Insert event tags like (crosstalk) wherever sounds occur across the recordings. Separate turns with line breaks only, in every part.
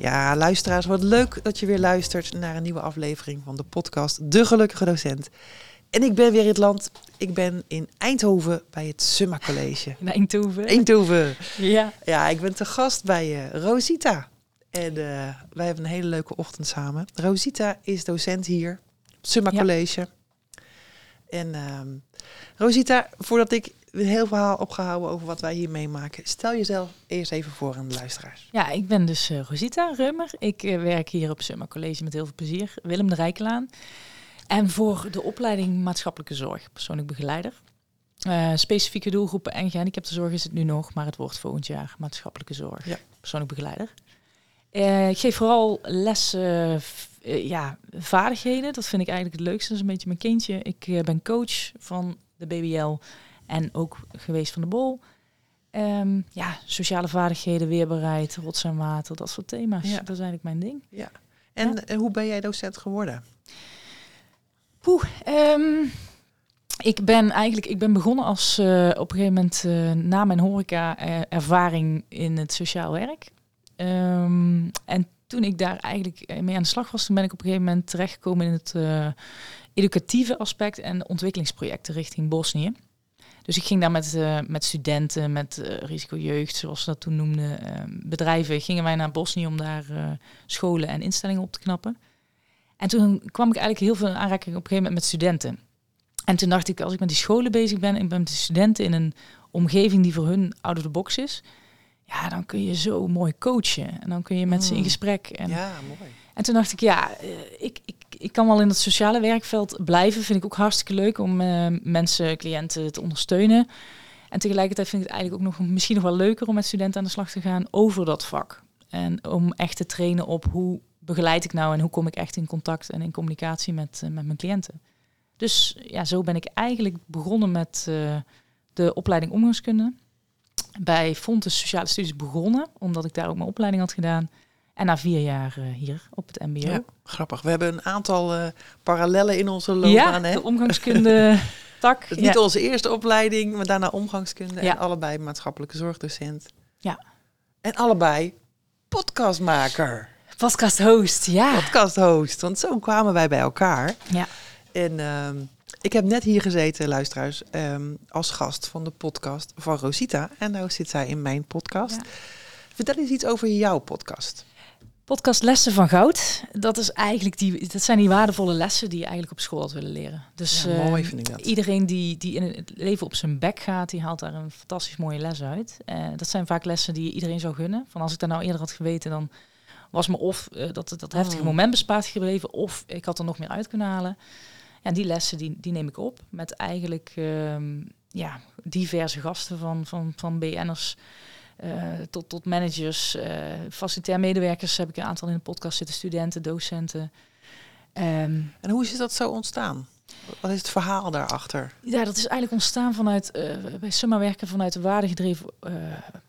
Ja, luisteraars, wat leuk dat je weer luistert naar een nieuwe aflevering van de podcast De Gelukkige Docent. En ik ben weer in het land. Ik ben in Eindhoven bij het Summa College.
In Eindhoven.
Eindhoven. (laughs)
Ja.
Ja, ik ben te gast bij uh, Rosita. En uh, wij hebben een hele leuke ochtend samen. Rosita is docent hier Summa
Ja.
College. En ehm, Rosita, voordat ik een heel verhaal opgehouden over wat wij hier meemaken, stel jezelf eerst even voor aan de luisteraars.
ja, ik ben dus eh, Rosita Rummer. Ik eh, werk hier op Summa College met heel veel plezier. Willem de Rijkelaan. En voor de opleiding maatschappelijke zorg, persoonlijk begeleider. Eh, specifieke doelgroepen en gehandicaptenzorg is het nu nog, maar het wordt volgend jaar maatschappelijke zorg,
Ja.
persoonlijk begeleider. Ik geef vooral lessen, ja, vaardigheden. Dat vind ik eigenlijk het leukste. Dat is een beetje mijn kindje. Ik ben coach van de BBL en ook geweest van de BOL. Ehm, ja, sociale vaardigheden, weerbaarheid, rots en water, dat soort thema's.
Ja.
Dat is eigenlijk mijn ding.
Ja. En eh, hoe ben jij docent geworden?
Poeh, ehm, ik ben eigenlijk ik ben begonnen als eh, op een gegeven moment eh, na mijn horeca ervaring in het sociaal werk. Ehm, en toen ik daar eigenlijk mee aan de slag was, toen ben ik op een gegeven moment terechtgekomen in het educatieve aspect en ontwikkelingsprojecten richting Bosnië. Dus ik ging daar met, eh, met studenten, met eh, risicojeugd, zoals ze dat toen noemden, eh, bedrijven, gingen wij naar Bosnië om daar eh, scholen en instellingen op te knappen. En toen kwam ik eigenlijk heel veel in aanraking op een gegeven moment met studenten. En toen dacht ik, als ik met die scholen bezig ben en ik ben met de studenten in een omgeving die voor hun out of the box is, ja, dan kun je zo mooi coachen. En dan kun je met ze in
Mm.
gesprek. En,
Ja, mooi.
En toen dacht ik, ja, eh, ik, ik, ik kan wel in het sociale werkveld blijven. Vind ik ook hartstikke leuk om eh, mensen, cliënten te ondersteunen. En tegelijkertijd vind ik het eigenlijk ook nog misschien nog wel leuker om met studenten aan de slag te gaan over dat vak. En om echt te trainen op hoe begeleid ik nou en hoe kom ik echt in contact en in communicatie met, eh, met mijn cliënten. Dus ja, zo ben ik eigenlijk begonnen met de opleiding omgangskunde. Bij Fontes Sociale Studies begonnen, omdat ik daar ook mijn opleiding had gedaan. En na vier jaar eh, hier op het MBO.
Ja, grappig. We hebben een aantal eh, parallellen in onze
Ja,
loopbaan. hè?
de omgangskunde (laughs) tak.
Niet
ja.
onze eerste opleiding, maar daarna omgangskunde.
Ja.
En allebei maatschappelijke zorgdocent.
Ja.
En allebei podcastmaker,
Podcast host, ja.
podcasthost. Want zo kwamen wij bij elkaar.
Ja.
En ehm, ik heb net hier gezeten, luisteraars, ehm, als gast van de podcast van Rosita. En nou zit zij in mijn podcast.
Ja.
Vertel eens iets over jouw podcast.
Podcast Lessen van Goud. Dat, is eigenlijk die, dat zijn die waardevolle lessen die je eigenlijk op school had willen leren. Dus
Ja, mooi
eh,
vind ik dat.
iedereen die, die in het leven op zijn bek gaat, die haalt daar een fantastisch mooie les uit. Eh, dat zijn vaak lessen die je iedereen zou gunnen. Van als ik daar nou eerder had geweten, dan was me of eh, dat, dat heftige
Mm.
moment bespaard gebleven, of ik had er nog meer uit kunnen halen. En die lessen die, die neem ik op met eigenlijk ehm, ja, diverse gasten van, van, van BN'ers tot, tot managers, eh facilitair medewerkers heb ik een aantal in de podcast zitten, studenten, docenten. Ehm,
En hoe is dat zo ontstaan? Wat is het verhaal daarachter?
ja, dat is eigenlijk ontstaan vanuit, eh bij Summa werken vanuit de waardegedreven eh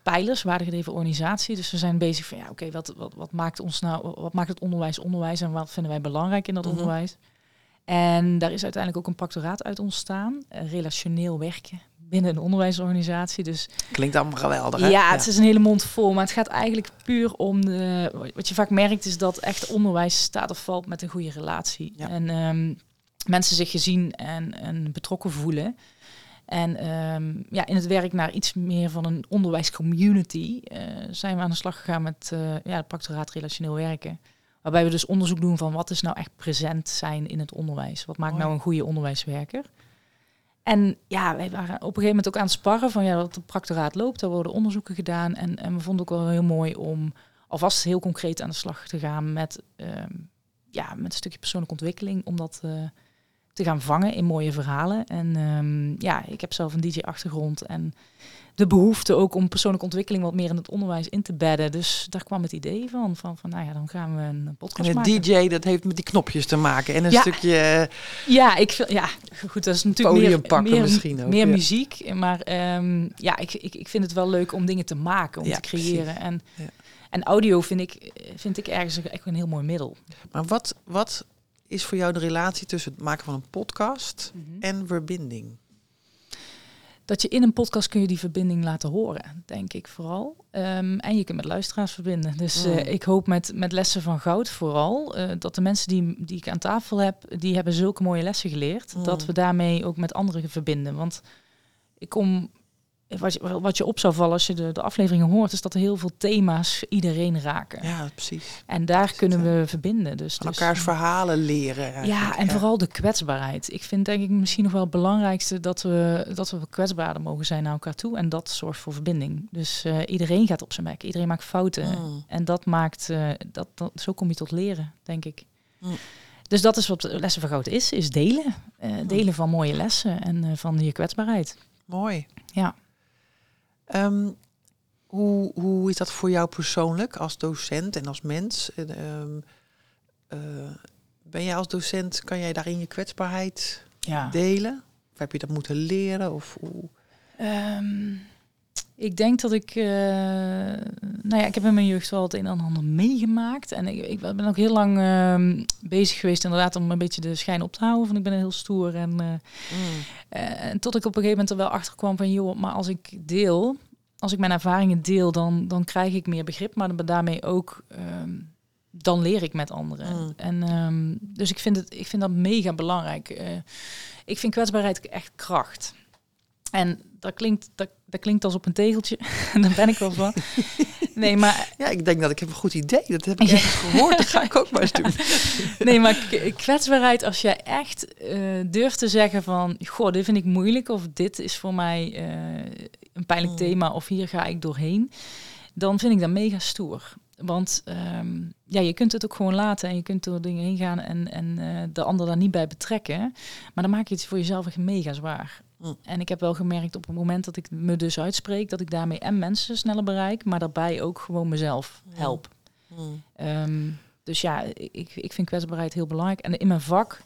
pijlers, waardegedreven organisatie. Dus we zijn bezig van, ja, oké, wat, wat, wat maakt ons nou, wat maakt het onderwijs onderwijs en wat vinden wij belangrijk in dat
Mhm.
onderwijs? En daar is uiteindelijk ook een pactoraat uit ontstaan, eh, relationeel werken binnen een onderwijsorganisatie. Dus
Klinkt allemaal geweldig, hè?
ja, het is een hele mond vol, maar het gaat eigenlijk puur om de. Wat je vaak merkt is dat echt onderwijs staat of valt met een goede relatie.
Ja.
En ehm, mensen zich gezien en, en betrokken voelen. En ehm, ja, in het werk naar iets meer van een onderwijscommunity eh, zijn we aan de slag gegaan met eh ja, het pactoraat relationeel werken. Waarbij we dus onderzoek doen van wat is nou echt present zijn in het onderwijs. Wat maakt
Mooi.
nou een goede onderwijswerker? En ja, wij waren op een gegeven moment ook aan het sparren van ja, dat het practoraat loopt. Daar worden onderzoeken gedaan. En, en we vonden het ook wel heel mooi om alvast heel concreet aan de slag te gaan met, ehm, ja, met een stukje persoonlijke ontwikkeling. Om dat eh, te gaan vangen in mooie verhalen. En ehm, ja, ik heb zelf een DJ-achtergrond en de behoefte ook om persoonlijke ontwikkeling wat meer in het onderwijs in te bedden. Dus daar kwam het idee van, van, van nou ja, dan gaan we een podcast
en
maken.
DJ, dat heeft met die knopjes te maken en een
Ja.
stukje... eh,
Ja, ik vind, ja, goed, dat is natuurlijk meer,
pakken
meer,
misschien ook,
meer
ja.
muziek. Maar ehm, ja, ik, ik, ik vind het wel leuk om dingen te maken, om
Ja,
te creëren.
precies.
En,
Ja.
en audio vind ik, vind ik ergens echt een heel mooi middel.
Maar wat, wat is voor jou de relatie tussen het maken van een podcast en verbinding?
Dat je in een podcast kun je die verbinding laten horen, denk ik vooral. Ehm, en je kunt met luisteraars verbinden. Dus eh,
Mm.
ik hoop met, met lessen van goud vooral eh, dat de mensen die, die ik aan tafel heb, die hebben zulke mooie lessen geleerd.
Mm.
Dat we daarmee ook met anderen verbinden. Want ik kom, wat je, wat je op zou vallen als je de, de afleveringen hoort, is dat er heel veel thema's iedereen raken.
Ja, precies.
En daar kunnen we verbinden. Dus, dus-
elkaars verhalen leren.
ja, en vooral de kwetsbaarheid. Ik vind denk ik misschien nog wel het belangrijkste dat we, dat we kwetsbaarder mogen zijn naar elkaar toe. En dat zorgt voor verbinding. Dus eh, iedereen gaat op zijn bek. Iedereen maakt fouten.
Mm.
En dat maakt, eh, dat, dat, zo kom je tot leren, denk ik.
Mm.
Dus dat is wat lessen goud is, is delen. Eh, delen van mooie lessen en van je kwetsbaarheid.
Mooi.
Ja.
Ehm, hoe, hoe is dat voor jou persoonlijk als docent en als mens? En, ehm, eh, ben jij als docent, kan jij daarin je kwetsbaarheid
Ja.
delen? Of heb je dat moeten leren? Of hoe?
Ehm, ik denk dat ik, eh, nou ja, ik heb in mijn jeugd wel het een en ander meegemaakt. En ik, ik ben ook heel lang ehm, bezig geweest inderdaad om een beetje de schijn op te houden. Van ik ben heel stoer. En, eh, eh, en tot ik op een gegeven moment er wel achter kwam van, joh, maar als ik deel, als ik mijn ervaringen deel, dan, dan krijg ik meer begrip. Maar dan daarmee ook, ehm, dan leer ik met anderen.
Mm.
En dus dus ik vind, het, ik vind dat mega belangrijk. Ik vind kwetsbaarheid echt kracht. En dat klinkt, dat, dat klinkt als op een tegeltje. En (laughs) daar ben ik wel van. Nee, maar, (laughs)
Ja, ik denk dat ik heb een goed idee. Dat heb ik (laughs) ergens gehoord. Dat ga ik ook maar eens doen.
nee, maar kwetsbaarheid, als jij echt eh, durft te zeggen van... Goh, dit vind ik moeilijk of dit is voor mij eh, een pijnlijk
Mm.
thema of hier ga ik doorheen. Dan vind ik dat mega stoer. Want ehm, ja, je kunt het ook gewoon laten en je kunt door dingen heen gaan en, en eh, de ander daar niet bij betrekken. Maar dan maak je het voor jezelf echt mega zwaar.
Mm.
En ik heb wel gemerkt op het moment dat ik me dus uitspreek, dat ik daarmee en mensen sneller bereik, maar daarbij ook gewoon mezelf
Mm.
help.
Mm.
Ehm, dus ja, ik, ik vind kwetsbaarheid heel belangrijk. En in mijn vak,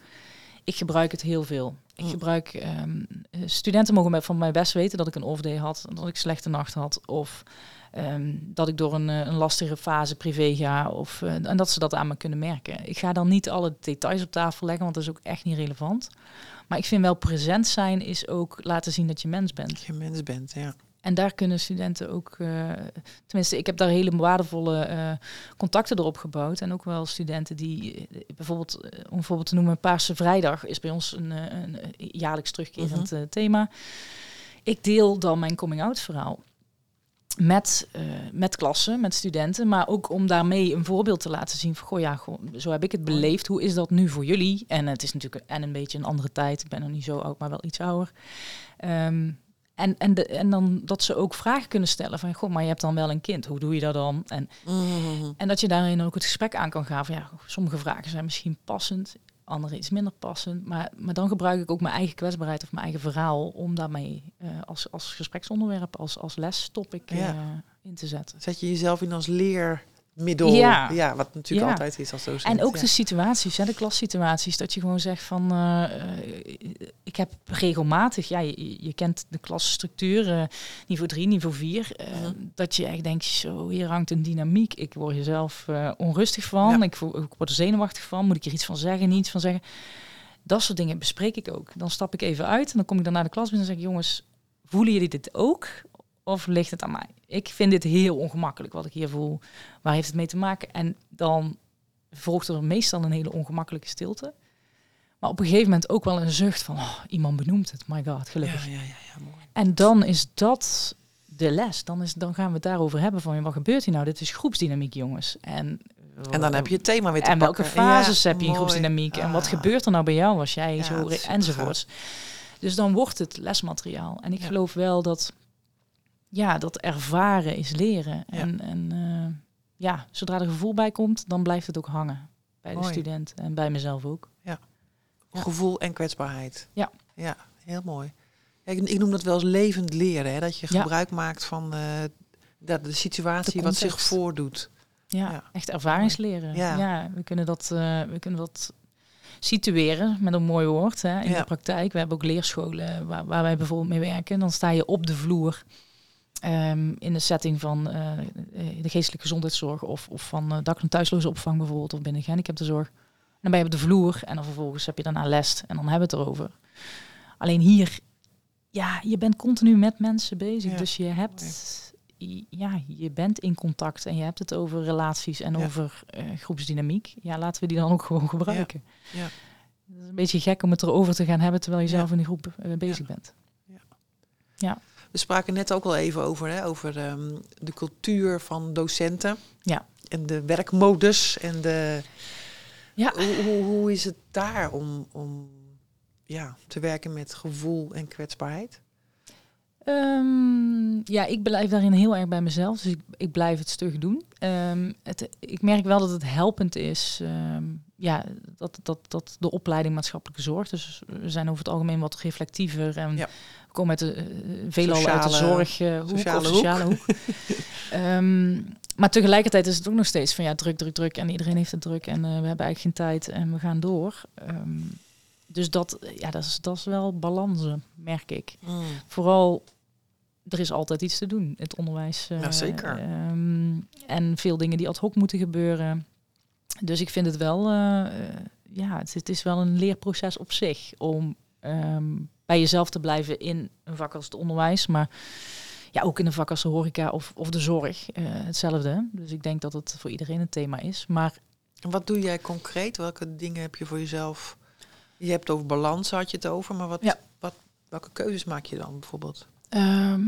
ik gebruik het heel veel. Ik gebruik, ehm, eh, studenten mogen van mij best weten dat ik een off-day had, dat ik slechte nacht had, of ehm, dat ik door een, eh, een lastige fase privé ga, of, eh, en dat ze dat aan me kunnen merken. Ik ga dan niet alle details op tafel leggen, want dat is ook echt niet relevant. Maar ik vind wel present zijn is ook laten zien dat je mens bent.
Dat je mens bent, ja.
En daar kunnen studenten ook, eh, tenminste, ik heb daar hele waardevolle contacten erop gebouwd. En ook wel studenten die, bijvoorbeeld, om een voorbeeld te noemen, Paarse Vrijdag is bij ons een, een, jaarlijks terugkerend eh, thema. Ik deel dan mijn coming-out verhaal met, eh, met klassen, met studenten, maar ook om daarmee een voorbeeld te laten zien van, goh ja, goh, zo heb ik het beleefd. Hoe is dat nu voor jullie? En het is natuurlijk en een beetje een andere tijd. Ik ben nog niet zo oud, maar wel iets ouder. Ehm, en, en, de, en dan dat ze ook vragen kunnen stellen van, goh, maar je hebt dan wel een kind. Hoe doe je dat dan? En,
Mm.
en dat je daarin ook het gesprek aan kan gaan van, ja, sommige vragen zijn misschien passend, andere iets minder passend. Maar, maar dan gebruik ik ook mijn eigen kwetsbaarheid of mijn eigen verhaal om daarmee eh, als, als gespreksonderwerp, als, als lestopic
Ja.
eh, in te zetten.
Zet je jezelf in als leermiddel.
Ja.
ja wat natuurlijk
Ja.
altijd is als docent.
En ook de situaties, hè, de klassituaties, dat je gewoon zegt van, eh, ik heb regelmatig, ja, je, je kent de klasstructuur, eh, niveau 3, niveau 4, eh,
Mhm.
dat je echt denkt, zo, hier hangt een dynamiek, ik word er zelf eh, onrustig van,
Ja.
ik, word er zenuwachtig van, moet ik er iets van zeggen, niets van zeggen. Dat soort dingen bespreek ik ook. Dan stap ik even uit en dan kom ik dan naar de klas binnen en zeg ik, jongens, voelen jullie dit ook? Of ligt het aan mij? Ik vind dit heel ongemakkelijk wat ik hier voel. Waar heeft het mee te maken? En dan volgt er meestal een hele ongemakkelijke stilte. Maar op een gegeven moment ook wel een zucht van, oh, iemand benoemt het, my god, gelukkig.
Ja, ja, ja, ja, mooi.
En dan is dat de les. Dan, is, dan gaan we het daarover hebben van, wat gebeurt hier nou? Dit is groepsdynamiek, jongens. En,
En dan heb je het thema weer te
en welke
pakken.
fases heb je in groepsdynamiek? En wat
Ah.
gebeurt er nou bij jou als jij zo... enzovoorts. Dus dan wordt het lesmateriaal. En ik geloof wel dat... Ja, dat ervaren is leren. En, en eh, ja, zodra er gevoel bij komt, dan blijft het ook hangen. Bij de student en bij mezelf ook. Ja.
Gevoel en kwetsbaarheid.
Ja.
Ja, heel mooi. Ik, ik noem dat wel eens levend leren. Hè? Dat je gebruik maakt van eh, dat de situatie
De
wat zich voordoet.
Ja,
Ja.
echt ervaringsleren.
Ja.
Ja, we, kunnen dat, eh, we kunnen dat situeren met een mooi woord hè, in
Ja.
de praktijk. We hebben ook leerscholen waar, waar wij bijvoorbeeld mee werken. Dan sta je op de vloer ehm, in de setting van eh, de geestelijke gezondheidszorg of, of van eh, dak- en thuisloze opvang bijvoorbeeld of binnen gehandicaptenzorg. En dan ben je op de vloer en dan vervolgens heb je daarna les en dan hebben we het erover. Alleen hier, ja, je bent continu met mensen bezig.
Ja,
Dus je hebt, ja, je bent in contact en je hebt het over relaties en
Ja.
over eh, groepsdynamiek. Ja, laten we die dan ook gewoon gebruiken.
Ja.
Het is een beetje gek om het erover te gaan hebben terwijl je
Ja.
zelf in die groep eh, bezig bent.
We spraken net ook al even over, hè, over ehm, de cultuur van docenten.
Ja.
En de werkmodus. En de,
Ja.
hoe, hoe, hoe is het daar om, om ja, te werken met gevoel en kwetsbaarheid?
Ehm, ja, ik blijf daarin heel erg bij mezelf. Dus ik, ik blijf het stug doen. Ehm, het, ik merk wel dat het helpend is. ehm, ja, dat, dat, dat de opleiding maatschappelijke zorg. Dus we zijn over het algemeen wat reflectiever. En
Ja.
Komen uit de, eh, veelal uit de zorg, eh, hoek
sociale
of sociale hoek. (laughs) Ehm, maar tegelijkertijd is het ook nog steeds van ja, druk, druk, druk. En iedereen heeft het druk. En eh, we hebben eigenlijk geen tijd en we gaan door. Ehm, dus dat, ja, dat, is, dat is wel balansen, merk ik vooral, er is altijd iets te doen het onderwijs. eh,
Ja, zeker.
ehm, en veel dingen die ad hoc moeten gebeuren. Dus ik vind het wel, eh, eh, ja, het, het is wel een leerproces op zich om ehm, bij jezelf te blijven in een vak als het onderwijs, maar ja, ook in een vak als de horeca of, of de zorg, eh, hetzelfde. Dus ik denk dat het voor iedereen een thema is. Maar
wat doe jij concreet? Welke dingen heb je voor jezelf? Je hebt over balans, had je het over. Maar wat,
Ja.
wat, welke keuzes maak je dan bijvoorbeeld?
Ehm,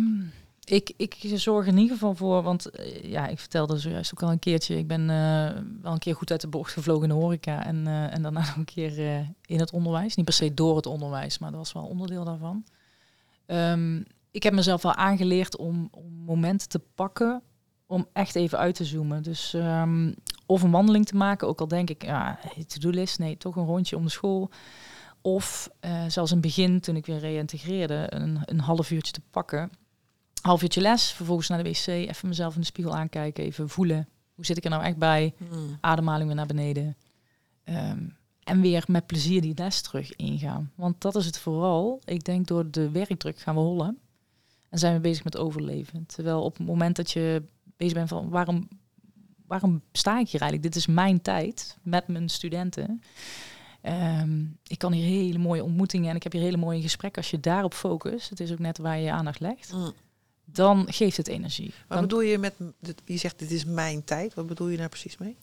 ik, ik zorg in ieder geval voor, want eh, ja, ik vertelde zojuist ook al een keertje, ik ben eh, wel een keer goed uit de bocht gevlogen in de horeca en, eh, en daarna (laughs) nog een keer in het onderwijs. Niet per se door het onderwijs, maar dat was wel onderdeel daarvan. Ehm, ik heb mezelf wel aangeleerd om, om momenten te pakken om echt even uit te zoomen. Dus ehm, of een wandeling te maken, ook al denk ik, ja, to-do-list, nee, toch een rondje om de school. Of zelfs in het begin, toen ik weer reïntegreerde, een, een half uurtje te pakken. Half uurtje les, vervolgens naar de wc, even mezelf in de spiegel aankijken, even voelen. Hoe zit ik er nou echt bij? Ademhaling weer naar beneden. Ehm, en weer met plezier die les terug ingaan. Want dat is het vooral. Ik denk door de werkdruk gaan we hollen. En zijn we bezig met overleven. Terwijl op het moment dat je bezig bent van waarom, waarom sta ik hier eigenlijk? Dit is mijn tijd met mijn studenten. Ehm, ik kan hier hele mooie ontmoetingen en ik heb hier hele mooie gesprekken. Als je daarop focust, het is ook net waar je je aandacht legt,
Mm.
Dan geeft het energie.
Wat
Dan-
bedoel je met, je zegt dit is mijn tijd. Wat bedoel je daar precies mee?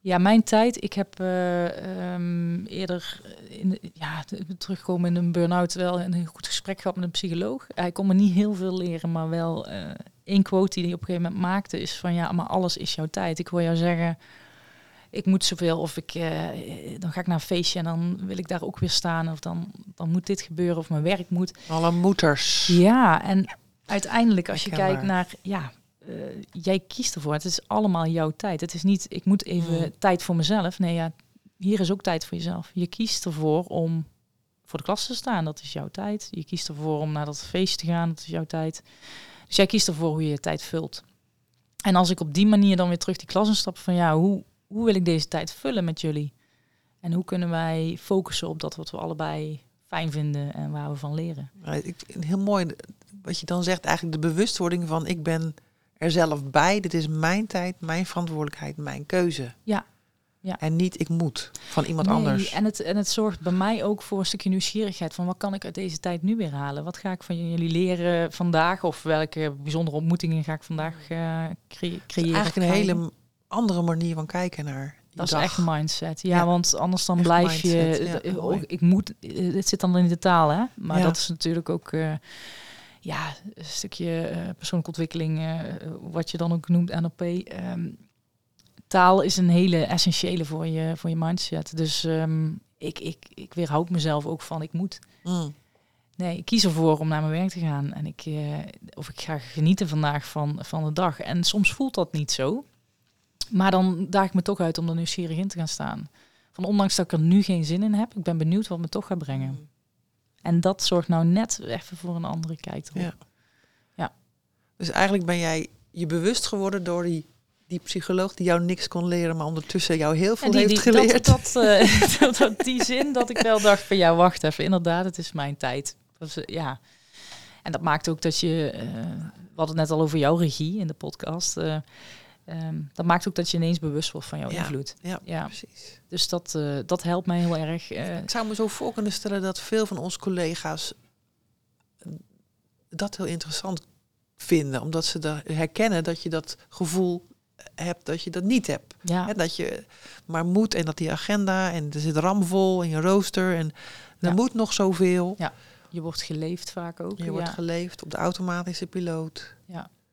Ja, mijn tijd. Ik heb eh, ehm, eerder in, de- ja, terugkomen in een burn-out wel een heel goed gesprek gehad met een psycholoog. Hij kon me niet heel veel leren, maar wel eh één quote die hij op een gegeven moment maakte is van ja, maar alles is jouw tijd. Ik wil jou zeggen, ik moet zoveel of ik, eh, dan ga ik naar een feestje en dan wil ik daar ook weer staan of dan, dan moet dit gebeuren of mijn werk moet.
Alle moeders.
Ja, en uiteindelijk als je kijkt naar, ja, eh, jij kiest ervoor. Het is allemaal jouw tijd. Het is niet, ik moet even tijd voor mezelf. Nee, ja, hier is ook tijd voor jezelf. Je kiest ervoor om voor de klas te staan. Dat is jouw tijd. Je kiest ervoor om naar dat feestje te gaan. Dat is jouw tijd. Dus jij kiest ervoor hoe je je tijd vult. En als ik op die manier dan weer terug die klas instap van ja, hoe, hoe wil ik deze tijd vullen met jullie? En hoe kunnen wij focussen op dat wat we allebei fijn vinden en waar we van leren?
Ik, heel mooi wat je dan zegt. Eigenlijk de bewustwording van ik ben er zelf bij. Dit is mijn tijd, mijn verantwoordelijkheid, mijn keuze.
Ja. Ja.
En niet ik moet van iemand
Nee,
anders.
En het, en het zorgt bij mij ook voor een stukje nieuwsgierigheid van wat kan ik uit deze tijd nu weer halen? Wat ga ik van jullie leren vandaag? Of welke bijzondere ontmoetingen ga ik vandaag eh, creëren?
eigenlijk een hele andere manier van kijken naar
Dat is echt mindset. Ja,
Ja.
want anders dan
Echt
blijf je.
ja,
ook- ik moet. eh, Dit zit dan in de taal, hè? Maar
Ja.
dat is natuurlijk ook. eh, ja, een stukje eh, persoonlijke ontwikkeling, wat je dan ook noemt NLP. ehm, taal is een hele essentiële voor je, voor je mindset. Dus ehm, ik, ik, ik weerhoud mezelf ook van ik moet.
Mm.
Nee, ik kies ervoor om naar mijn werk te gaan. En ik, of ik ga genieten vandaag van, van de dag. En soms voelt dat niet zo. Maar dan daag ik me toch uit om er nieuwsgierig in te gaan staan. Van ondanks dat ik er nu geen zin in heb, ik ben benieuwd wat me toch gaat brengen. En dat zorgt nou net even voor een andere kijk erop.
Ja.
Ja.
Dus eigenlijk ben jij je bewust geworden door die, die psycholoog die jou niks kon leren, maar ondertussen jou heel veel
die,
heeft
die,
geleerd.
dat, dat, eh, (laughs) dat, dat- die zin dat ik wel dacht van ja, wacht even, inderdaad, het is mijn tijd. Dat is, eh, ja. En dat maakt ook dat je, eh, we hadden het net al over jouw regie in de podcast. eh, ehm, dat maakt ook dat je ineens bewust wordt van jouw
Ja.
invloed.
ja,
Ja,
precies.
dus dat, eh, dat helpt mij heel erg. eh,
Ik zou me zo voor kunnen stellen dat veel van onze collega's dat heel interessant vinden, omdat ze herkennen dat je dat gevoel hebt dat je dat niet hebt.
ja,
dat je maar moet en dat die agenda en er zit ramvol in je rooster en er
Ja.
moet nog zoveel.
je wordt geleefd vaak ook.
Je wordt
ja.
geleefd op de automatische piloot.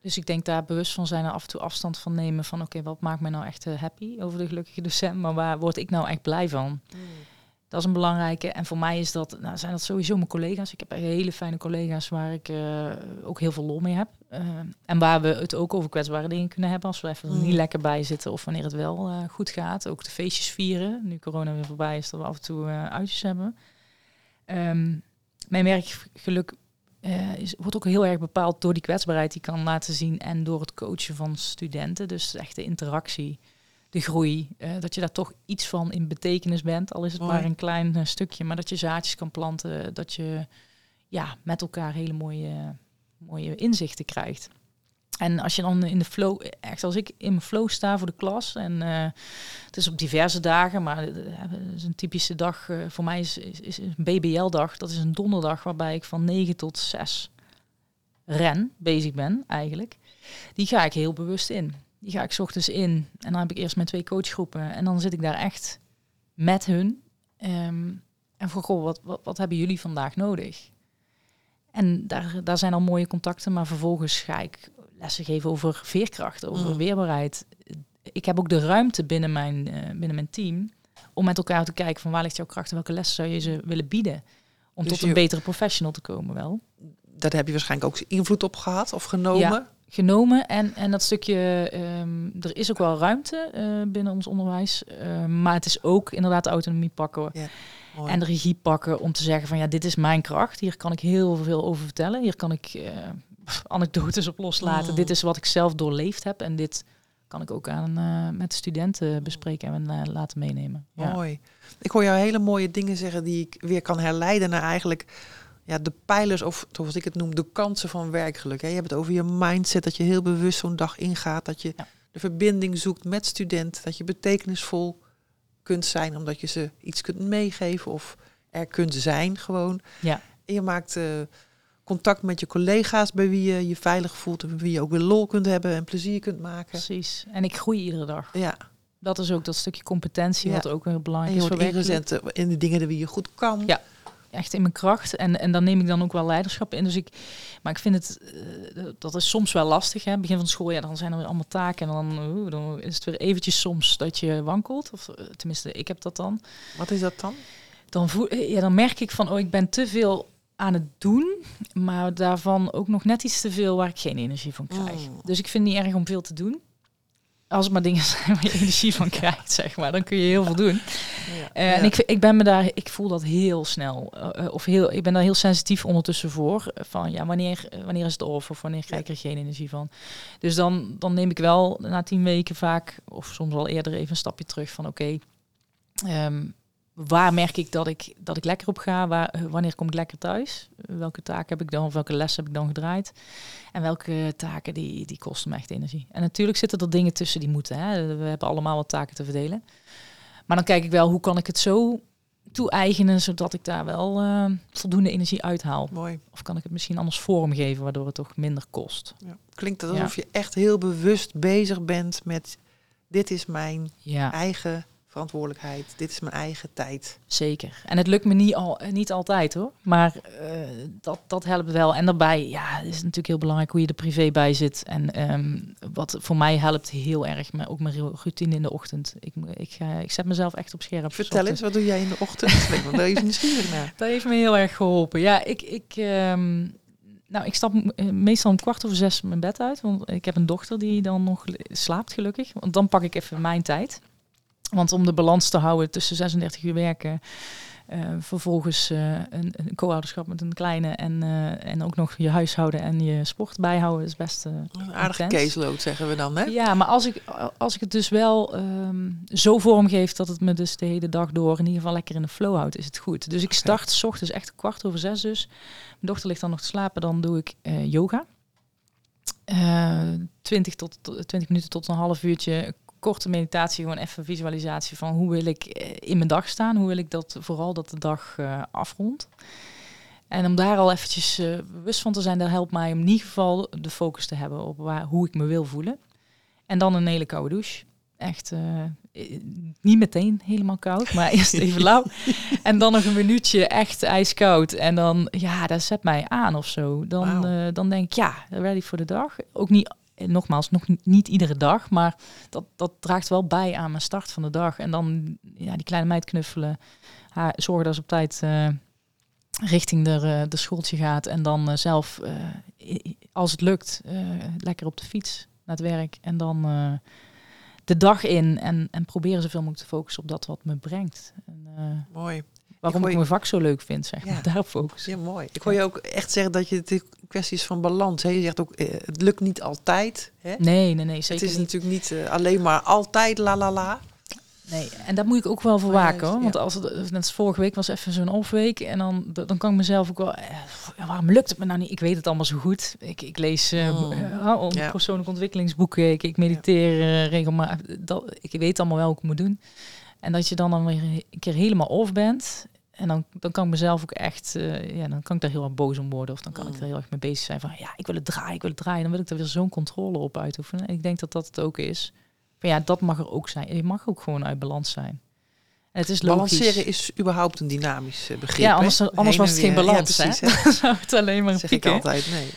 Dus ik denk daar bewust van zijn en af en toe afstand van nemen van oké, wat maakt mij nou echt eh, happy over de gelukkige docent, maar waar word ik nou echt blij van? Dat is een belangrijke. En voor mij is dat, nou, zijn dat sowieso mijn collega's. Ik heb hele fijne collega's waar ik eh, ook heel veel lol mee heb. Eh, en waar we het ook over kwetsbare dingen kunnen hebben als we even er
Mm.
niet lekker bij zitten of wanneer het wel goed gaat. Ook de feestjes vieren. Nu corona weer voorbij is, dat we af en toe uitjes hebben. Ehm, mijn werkgeluk eh, is, wordt ook heel erg bepaald door die kwetsbaarheid die kan laten zien en door het coachen van studenten. Dus echt de interactie, de groei, eh, dat je daar toch iets van in betekenis bent, al is het
Mooi.
maar een klein eh, stukje, maar dat je zaadjes kan planten, dat je ja, met elkaar hele mooie, mooie inzichten krijgt. En als je dan in de flow, echt als ik in mijn flow sta voor de klas, en eh, het is op diverse dagen, maar het is een typische dag eh, voor mij is, is, een BBL-dag. Dat is een donderdag waarbij ik van 9 tot 6 ren bezig ben, eigenlijk. Die ga ik heel bewust in. Die ga ik ochtends in en dan heb ik eerst mijn twee coachgroepen en dan zit ik daar echt met hun. Ehm, en goh, wat, wat, wat hebben jullie vandaag nodig? En daar, daar zijn al mooie contacten, maar vervolgens ga ik lessen geven over veerkracht, over
Mm.
weerbaarheid. Ik heb ook de ruimte binnen mijn, eh, binnen mijn team om met elkaar te kijken van waar ligt jouw kracht en welke lessen zou je ze willen bieden. Om
Dus
tot een betere professional te komen wel.
Daar heb je waarschijnlijk ook invloed op gehad of genomen.
Genomen en, en dat stukje, ehm, er is ook wel ruimte eh, binnen ons onderwijs. eh, maar het is ook inderdaad de autonomie pakken
Mooi.
en de regie pakken om te zeggen van ja, dit is mijn kracht. Hier kan ik heel veel over vertellen. Hier kan ik anekdotes op loslaten.
Mm.
Dit is wat ik zelf doorleefd heb en dit kan ik ook aan eh, met de studenten bespreken en eh, laten meenemen. Ja.
Mooi. Ik hoor jou hele mooie dingen zeggen die ik weer kan herleiden naar eigenlijk ja, de pijlers of zoals ik het noem, de kansen van werkgeluk. Hè. Je hebt het over je mindset, dat je heel bewust zo'n dag ingaat, dat je
Ja.
de verbinding zoekt met student, dat je betekenisvol kunt zijn omdat je ze iets kunt meegeven of er kunt zijn gewoon.
Ja.
En je maakt eh, contact met je collega's bij wie je je veilig voelt en bij wie je ook weer lol kunt hebben en plezier kunt maken.
Precies. En ik groei iedere dag.
Ja,
Dat is ook dat stukje competentie
Ja.
wat ook heel
en
belangrijk
je
is voor
wordt
werkgeluk.
ingezet eh, in de dingen die je goed kan.
Ja. echt in mijn kracht. En, en dan neem ik dan ook wel leiderschap in. Dus ik, maar ik vind het, eh, dat is soms wel lastig. Hè? Begin van school, ja, dan zijn er weer allemaal taken. En dan, oeh, dan is het weer eventjes soms dat je wankelt. Of eh, tenminste, ik heb dat dan.
Wat is dat dan?
Dan, voel, ja, dan merk ik van, oh, ik ben te veel aan het doen. Maar daarvan ook nog net iets te veel waar ik geen energie van krijg.
Mm.
Dus ik vind het niet erg om veel te doen. Als het maar dingen (laughs) zijn waar je energie van krijgt, zeg maar. Dan kun je heel veel doen.
Ja.
Eh, En ik, ik ben me daar, ik voel dat heel snel. eh, eh, of heel, ik ben daar heel sensitief ondertussen voor. Van ja, wanneer, wanneer is het off of wanneer krijg ik er geen energie van. Dus dan, dan neem ik wel na tien weken vaak, of soms al eerder, even een stapje terug van oké. ehm, waar merk ik dat ik, dat ik lekker op ga? Waar, wanneer kom ik lekker thuis? Welke taken heb ik dan? Of welke lessen heb ik dan gedraaid? En welke taken die, die kosten me echt energie? En natuurlijk zitten er dingen tussen die moeten. Hè? We hebben allemaal wat taken te verdelen. Maar dan kijk ik wel, hoe kan ik het zo toe-eigenen, zodat ik daar wel eh, voldoende energie uithaal.
Mooi.
Of kan ik het misschien anders vormgeven, waardoor het toch minder kost.
Ja. Klinkt het
Ja.
alsof je echt heel bewust bezig bent met dit is mijn
Ja,
eigen verantwoordelijkheid, dit is mijn eigen tijd.
zeker. En het lukt me niet, al, eh, niet altijd hoor. Maar eh, dat, dat helpt wel. En daarbij ja, is het natuurlijk heel belangrijk hoe je er privé bij zit. En ehm, wat voor mij helpt heel erg, maar ook mijn routine in de ochtend. Ik, ik, ga, ik zet mezelf echt op scherp.
Vertel eens, wat doe jij in de ochtend? (laughs) Ik ben daar even nieuwsgierig naar.
Dat heeft me heel erg geholpen. Ja, ik, ik, ehm, nou, ik stap eh, meestal om kwart over zes mijn bed uit. Want ik heb een dochter die dan nog slaapt, gelukkig. Want dan pak ik even mijn tijd. Want om de balans te houden tussen 36 uur werken, uh, vervolgens uh, een, een co-ouderschap met een kleine en, uh, en ook nog je huishouden en je sport bijhouden is best
een aardige caseload zeggen we dan, hè?
Ja, maar als ik, als ik het dus wel um, zo vormgeef dat het me dus de hele dag door in ieder geval lekker in de flow houdt, is het goed. Dus ik start s ochtends echt kwart over zes dus. Mijn dochter ligt dan nog te slapen, dan doe ik yoga. 20 tot 20 minuten tot een half uurtje korte meditatie, gewoon even visualisatie van hoe wil ik eh, in mijn dag staan, hoe wil ik dat vooral dat de dag uh, afrondt. En om daar al eventjes uh, bewust van te zijn, dat helpt mij om in ieder geval de focus te hebben op waar, hoe ik me wil voelen. En dan een hele koude douche. Echt uh, niet meteen helemaal koud, maar (laughs) eerst even lauw. (laughs) En dan nog een minuutje echt ijskoud. En dan, ja, dat zet mij aan of zo. Dan, wow. dan denk ik, ja, ready voor de dag. Ook niet nogmaals, nog niet iedere dag, maar dat, dat draagt wel bij aan mijn start van de dag. En dan ja, die kleine meid knuffelen, haar, zorgen dat ze op tijd uh, richting de, uh, de schooltje gaat. En dan uh, zelf, als het lukt, lekker op de fiets naar het werk. En dan de dag in en, en proberen zoveel mogelijk te focussen op dat wat me brengt. En,
Mooi.
Waarom ik, ik, mijn vak zo leuk vind, zeg maar. Ja. Daarop focussen.
Ja, mooi. Ik hoor je ook echt zeggen dat je het kwestie is van balans. Hè? Je zegt ook, eh, het lukt niet altijd. Hè?
Nee, nee, nee. Zeker
het is natuurlijk niet uh, alleen maar altijd la la la.
Nee, en daar moet ik ook wel voor waken hoor. Want als het, net als vorige week was even zo'n off-week. En dan, dan kan ik mezelf ook wel. Eh, waarom lukt het me nou niet? Ik weet het allemaal zo goed. Ik, ik lees uh, oh. ja. persoonlijke ontwikkelingsboeken. Ik, ik mediteer uh, regelmatig. Dat, ik weet allemaal wel hoe ik moet doen. En dat je dan, dan weer een keer helemaal off bent. En dan, dan kan ik mezelf ook echt, uh, ja, dan kan ik daar heel erg boos om worden. Of dan kan ik mm. er heel erg mee bezig zijn van, ja, ik wil het draaien, ik wil het draaien. Dan wil ik er weer zo'n controle op uitoefenen. En ik denk dat dat het ook is. Maar ja, dat mag er ook zijn. Je mag ook gewoon uit balans zijn. En het is logisch.
Balanceren is überhaupt een dynamisch uh, begrip.
Ja, anders, anders was het geen balans. Ja, precies, (laughs) hè? zou het alleen maar
zeg ik altijd, nee.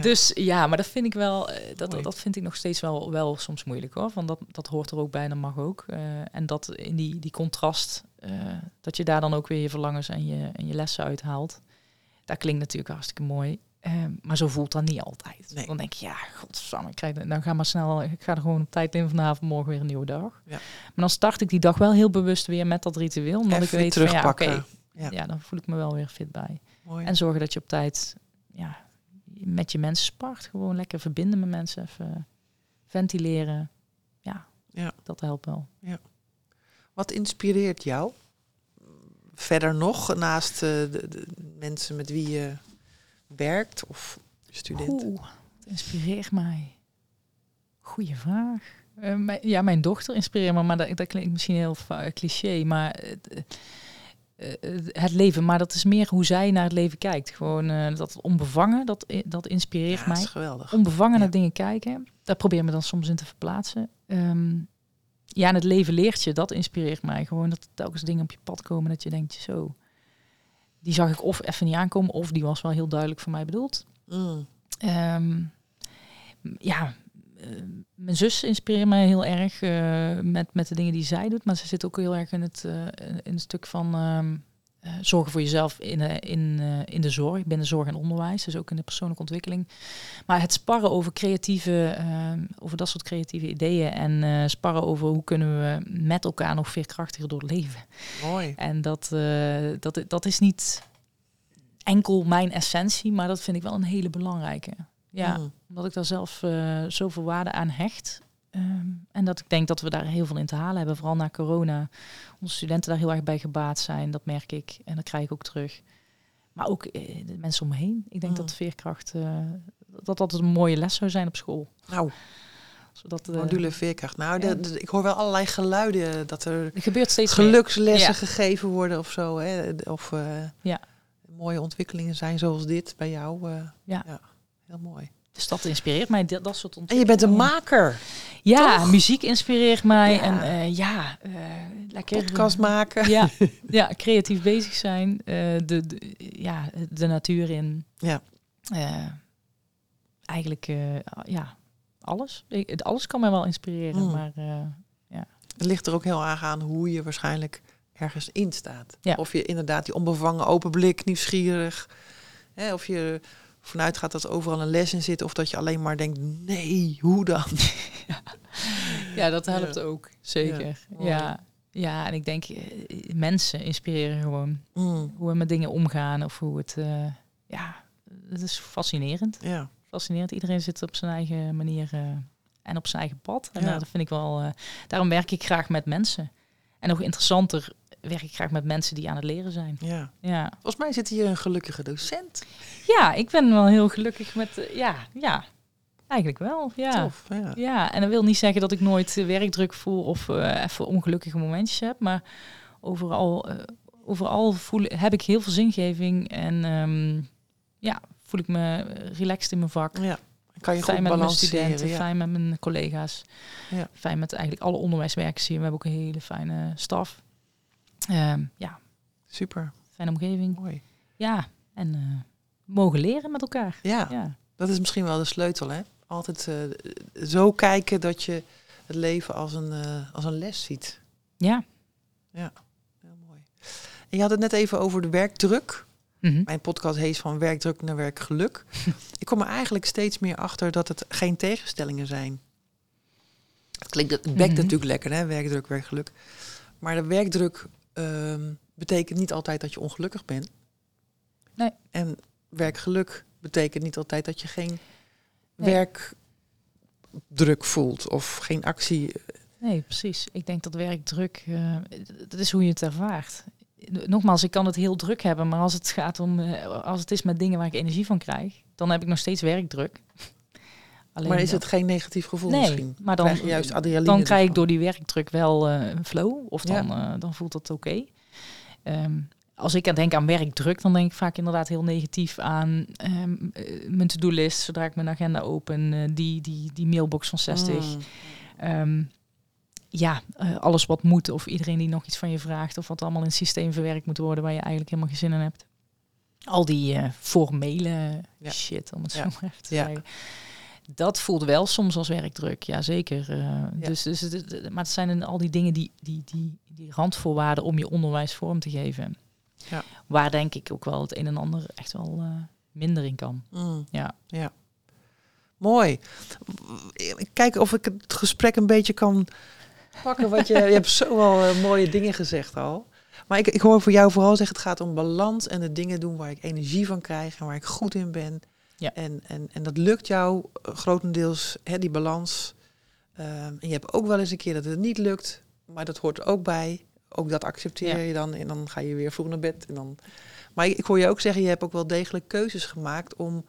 Dus ja, maar dat vind ik wel, eh, dat, dat vind ik nog steeds wel, wel soms moeilijk hoor. Van dat, dat hoort er ook bij, dat mag ook. Uh, en dat in die, die contrast, uh, dat je daar dan ook weer je verlangens en je, en je lessen uithaalt. Dat klinkt natuurlijk hartstikke mooi. Uh, maar zo voelt dat niet altijd. Nee. Dan denk je, ja, godsamme, ik krijg, dan ga maar snel, ik ga er gewoon op tijd in vanavond, morgen weer een nieuwe dag. Ja. Maar dan start ik die dag wel heel bewust weer met dat ritueel. Omdat Even ik weet van, ja, oké, ja. ja. dan voel ik me wel weer fit bij. Mooi. En zorgen dat je op tijd, ja, met je mensen spart. Gewoon lekker verbinden met mensen, even ventileren. Ja, ja. dat helpt wel. Ja.
Wat inspireert jou? Verder nog, naast uh, de, de, mensen met wie je werkt of studenten?
Oeh, het inspireert mij. Goeie vraag. Uh, mijn, ja, mijn dochter inspireert me, maar dat, dat klinkt misschien heel cliché. Maar uh, het leven, maar dat is meer hoe zij naar het leven kijkt. Gewoon uh, dat onbevangen, dat, dat inspireert mij. Dat
is geweldig.
Onbevangen ja. naar dingen kijken, daar probeer me dan soms in te verplaatsen. Um, ja, en het leven leert je, dat inspireert mij. Gewoon dat telkens dingen op je pad komen dat je denkt, zo, die zag ik of even niet aankomen, of die was wel heel duidelijk voor mij bedoeld. Mm. Um, ja, mijn zus inspireert mij heel erg uh, met, met de dingen die zij doet. Maar ze zit ook heel erg in het, uh, in het stuk van um, zorgen voor jezelf in, in, in de zorg. De zorg en onderwijs, dus ook in de persoonlijke ontwikkeling. Maar het sparren over creatieve, ehm, over dat soort creatieve ideeën. En sparren over hoe kunnen we met elkaar nog veerkrachtiger door het leven.
Mooi.
En dat, dat, dat is niet enkel mijn essentie, maar dat vind ik wel een hele belangrijke. Ja, mm. omdat ik daar zelf uh, zoveel waarde aan hecht. Um, en dat ik denk dat we daar heel veel in te halen hebben. Vooral na corona. Onze studenten daar heel erg bij gebaat zijn. Dat merk ik. En dat krijg ik ook terug. Maar ook uh, de mensen om me heen. Ik denk mm. dat veerkracht... Uh, dat dat een mooie les zou zijn op school.
Nou, zodat module veerkracht. Nou, de, de, ik hoor wel allerlei geluiden dat er,
er gebeurt steeds
gelukslessen ja. gegeven worden of zo. Hè? Of uh, ja. mooie ontwikkelingen zijn zoals dit bij jou. Uh, ja. Heel mooi.
Dus dat inspireert mij, dat, dat soort
En je bent een maker.
Ja, muziek inspireert mij. Ja. En uh, ja, uh, lekker.
Podcast maken.
Ja, (laughs) ja creatief bezig zijn. Uh, de, de, ja, de natuur in. Ja. eigenlijk, ja, alles. Ik, alles kan mij wel inspireren, mm. maar ja.
Het ligt er ook heel erg aan hoe je waarschijnlijk ergens in staat. Ja. Of je inderdaad die onbevangen open blik, nieuwsgierig. Hè, of je vanuit gaat dat overal een les in zit. Of dat je alleen maar denkt, nee, hoe dan? (laughs)
ja, ja dat helpt ook, zeker. Ja, Ja, en ik denk mensen inspireren gewoon. Mm. Hoe we met dingen omgaan of hoe het... ja, het is fascinerend.
Ja.
Fascinerend. Iedereen zit op zijn eigen manier en op zijn eigen pad. En dat vind ik wel... daarom werk ik graag met mensen. En nog interessanter werk ik graag met mensen die aan het leren zijn.
Ja.
ja.
Volgens mij zit hier een gelukkige docent.
Ja, ik ben wel heel gelukkig met... Uh, ja, ja. Eigenlijk wel, ja.
Tof, ja.
ja. En dat wil niet zeggen dat ik nooit uh, werkdruk voel of uh, even ongelukkige momentjes heb. Maar overal, overal voel, heb ik heel veel zingeving. En um, ja, voel ik me relaxed in mijn vak.
Ja. Kan je
fijn
goed
met
mijn
studenten,
ja.
fijn met mijn collega's.
Ja.
Fijn met eigenlijk alle onderwijswerkers hier. We hebben ook een hele fijne staf. Um, ja.
Super.
Fijne omgeving.
Mooi.
Ja, en uh, mogen leren met elkaar.
Ja,
ja,
dat is misschien wel de sleutel, hè? Altijd uh, zo kijken dat je het leven als een, uh, als een les ziet.
Ja.
Ja, heel mooi. En je had het net even over de werkdruk.
Mm -hmm.
Mijn podcast heet van werkdruk naar werkgeluk. (laughs) ik kom er eigenlijk steeds meer achter dat het geen tegenstellingen zijn. Het klinkt, het bekt mm -hmm. natuurlijk lekker, hè? Werkdruk, werkgeluk. Maar de werkdruk um, betekent niet altijd dat je ongelukkig bent.
Nee.
En werkgeluk betekent niet altijd dat je geen
Nee.
werkdruk voelt of geen actie.
Nee, precies. Ik denk dat werkdruk, uh, dat is hoe je het ervaart. Nogmaals, ik kan het heel druk hebben, maar als het gaat om, uh, als het is met dingen waar ik energie van krijg, dan heb ik nog steeds werkdruk.
Alleen maar is het geen negatief gevoel
nee,
misschien?
maar dan,
Krijg je juist adrenaline
dan krijg ik door die werkdruk wel uh, een flow, of dan,
Ja.
uh, dan voelt dat oké. Okay. Um, als ik aan denk aan werkdruk, dan denk ik vaak inderdaad heel negatief aan um, uh, mijn to-do-list. Zodra ik mijn agenda open, uh, die, die, die mailbox van 60.
Mm.
Um, ja, alles wat moet of iedereen die nog iets van je vraagt... of wat allemaal in het systeem verwerkt moet worden... waar je eigenlijk helemaal geen zin in hebt. Al die formele
Ja.
shit, om het
Ja.
zo maar even te
Ja.
zeggen. Dat voelt wel soms als werkdruk, ja zeker. Uh,
Ja.
dus, dus, maar het zijn al die dingen, die, die, die, die randvoorwaarden... om je onderwijs vorm te geven.
Ja.
Waar denk ik ook wel het een en ander echt wel uh, minder in kan.
Mm.
Ja.
ja. Mooi. Kijk of ik het gesprek een beetje kan pakken. Want je, je hebt zo wel eh, mooie dingen gezegd al. Maar ik, ik hoor voor jou vooral zeggen, het gaat om balans en de dingen doen waar ik energie van krijg en waar ik goed in ben.
Ja.
En, en, en dat lukt jou eh, grotendeels, hè, die balans. Ehm, en je hebt ook wel eens een keer dat het niet lukt, maar dat hoort er ook bij. Ook dat accepteer
Ja.
je dan en dan ga je weer vroeg naar bed. En dan... Maar ik, ik hoor je ook zeggen, je hebt ook wel degelijk keuzes gemaakt om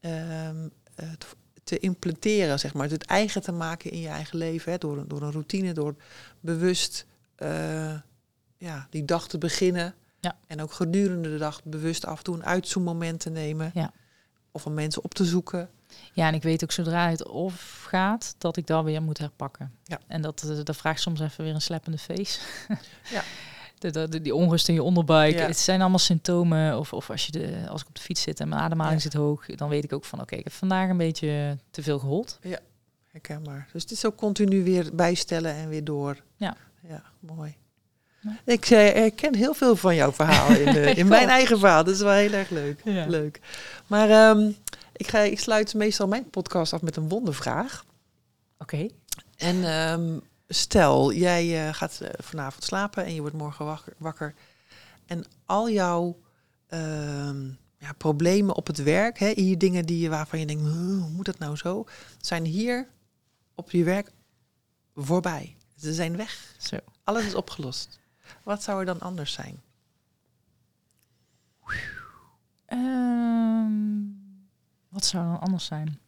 ehm, het te implementeren, zeg maar. Het eigen te maken in je eigen leven, hè, door, een- door een routine, door bewust eh, ja, die dag te beginnen.
Ja.
En ook gedurende de dag bewust af en toe een uitzoommoment te nemen.
Ja.
Of om mensen op te zoeken.
Ja, en ik weet ook zodra het of gaat, dat ik dat weer moet herpakken.
Ja.
En dat, eh, dat vraagt soms even weer een sleppende face. (laughs)
Ja.
De, die onrust in je onderbuik.
Ja.
Het zijn allemaal symptomen. Of, of als, je de, als ik op de fiets zit en mijn ademhaling
Ja.
zit hoog, dan weet ik ook van oké, ik heb vandaag een beetje te veel gehold.
Herkenbaar. Dus het is ook continu weer bijstellen en weer door.
Ja.
Ja, mooi. Ik eh, herken heel veel van jouw verhaal in, (laughs) eh, in mijn eigen verhaal. Dat is wel heel erg leuk.
Ja.
leuk. Maar ehm, ik, ga, ik sluit meestal mijn podcast af met een wondervraag.
Oké.
En ehm, stel, jij eh, gaat eh, vanavond slapen en je wordt morgen wakker. wakker en al jouw ehm, ja, problemen op het werk, hè, hier dingen die je, waarvan je denkt, "Huh, hoe moet dat nou zo, zijn hier op je werk voorbij. Ze zijn weg.
Zo.
Alles is opgelost. Wat zou er dan anders zijn?
Ehm, wat zou dan anders zijn?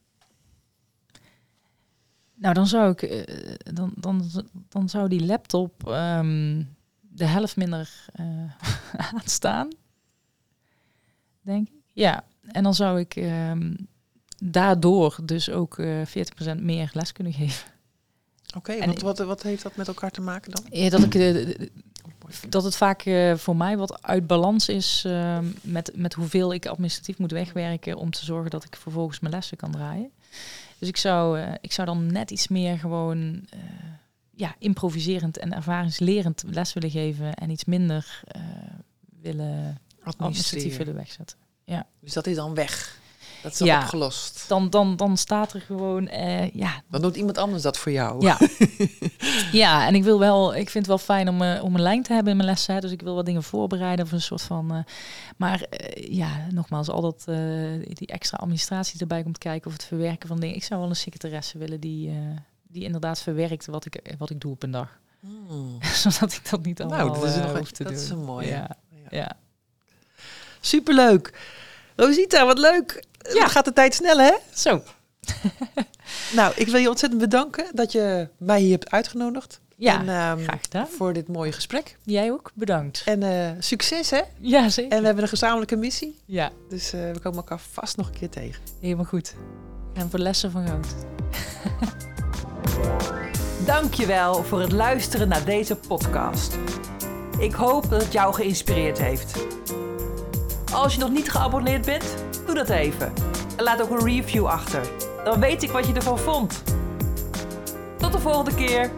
Nou, dan zou ik, eh, dan, dan, dan zou die laptop ehm, de helft minder eh, (laughs) aanstaan, denk ik. Ja, en dan zou ik ehm, daardoor dus ook eh 40% meer les kunnen geven.
Oké,
En-
wat, wat, wat heeft dat met elkaar te maken dan?
Ja, dat ik de- dat het vaak eh, voor mij wat uit balans is ehm, met, met hoeveel ik administratief moet wegwerken om te zorgen dat ik vervolgens mijn lessen kan draaien. Dus ik zou, eh, ik zou dan net iets meer gewoon eh, ja, improviserend en ervaringslerend les willen geven en iets minder eh, willen administratief willen wegzetten.
Dus dat is dan weg. Dat is ja, opgelost.
Dan, dan, dan staat er gewoon, uh, ja.
Dan doet iemand anders dat voor jou.
Ja, (laughs) ja en ik wil wel, ik vind het wel fijn om, uh, om een lijn te hebben in mijn lessen. Dus ik wil wat dingen voorbereiden of een soort van. Uh, maar ja, nogmaals, al dat die extra administratie erbij komt kijken of het verwerken van dingen. Ik zou wel een secretaresse willen die, die inderdaad verwerkt wat ik, wat ik doe op een dag. Hmm. (laughs) Zodat ik dat niet allemaal nou, dat is nog hoef te
dat
doen.
Dat is een mooie.
Ja, ja.
Superleuk. Rosita, wat leuk. Ja. gaat de tijd snel, hè?
Zo. (laughs)
nou, ik wil je ontzettend bedanken dat je mij hier hebt uitgenodigd.
Ja, en, um, graag gedaan.
Voor dit mooie gesprek.
Jij ook, bedankt.
En uh, succes, hè?
Ja, zeker.
En we hebben een gezamenlijke missie.
Ja.
Dus uh, we komen elkaar vast nog een keer tegen.
Helemaal goed. En voor lessen van goud. (laughs)
Dankjewel voor het luisteren naar deze podcast. Ik hoop dat het jou geïnspireerd heeft. Als je nog niet geabonneerd bent, doe dat even. En laat ook een review achter. Dan weet ik wat je ervan vond. Tot de volgende keer.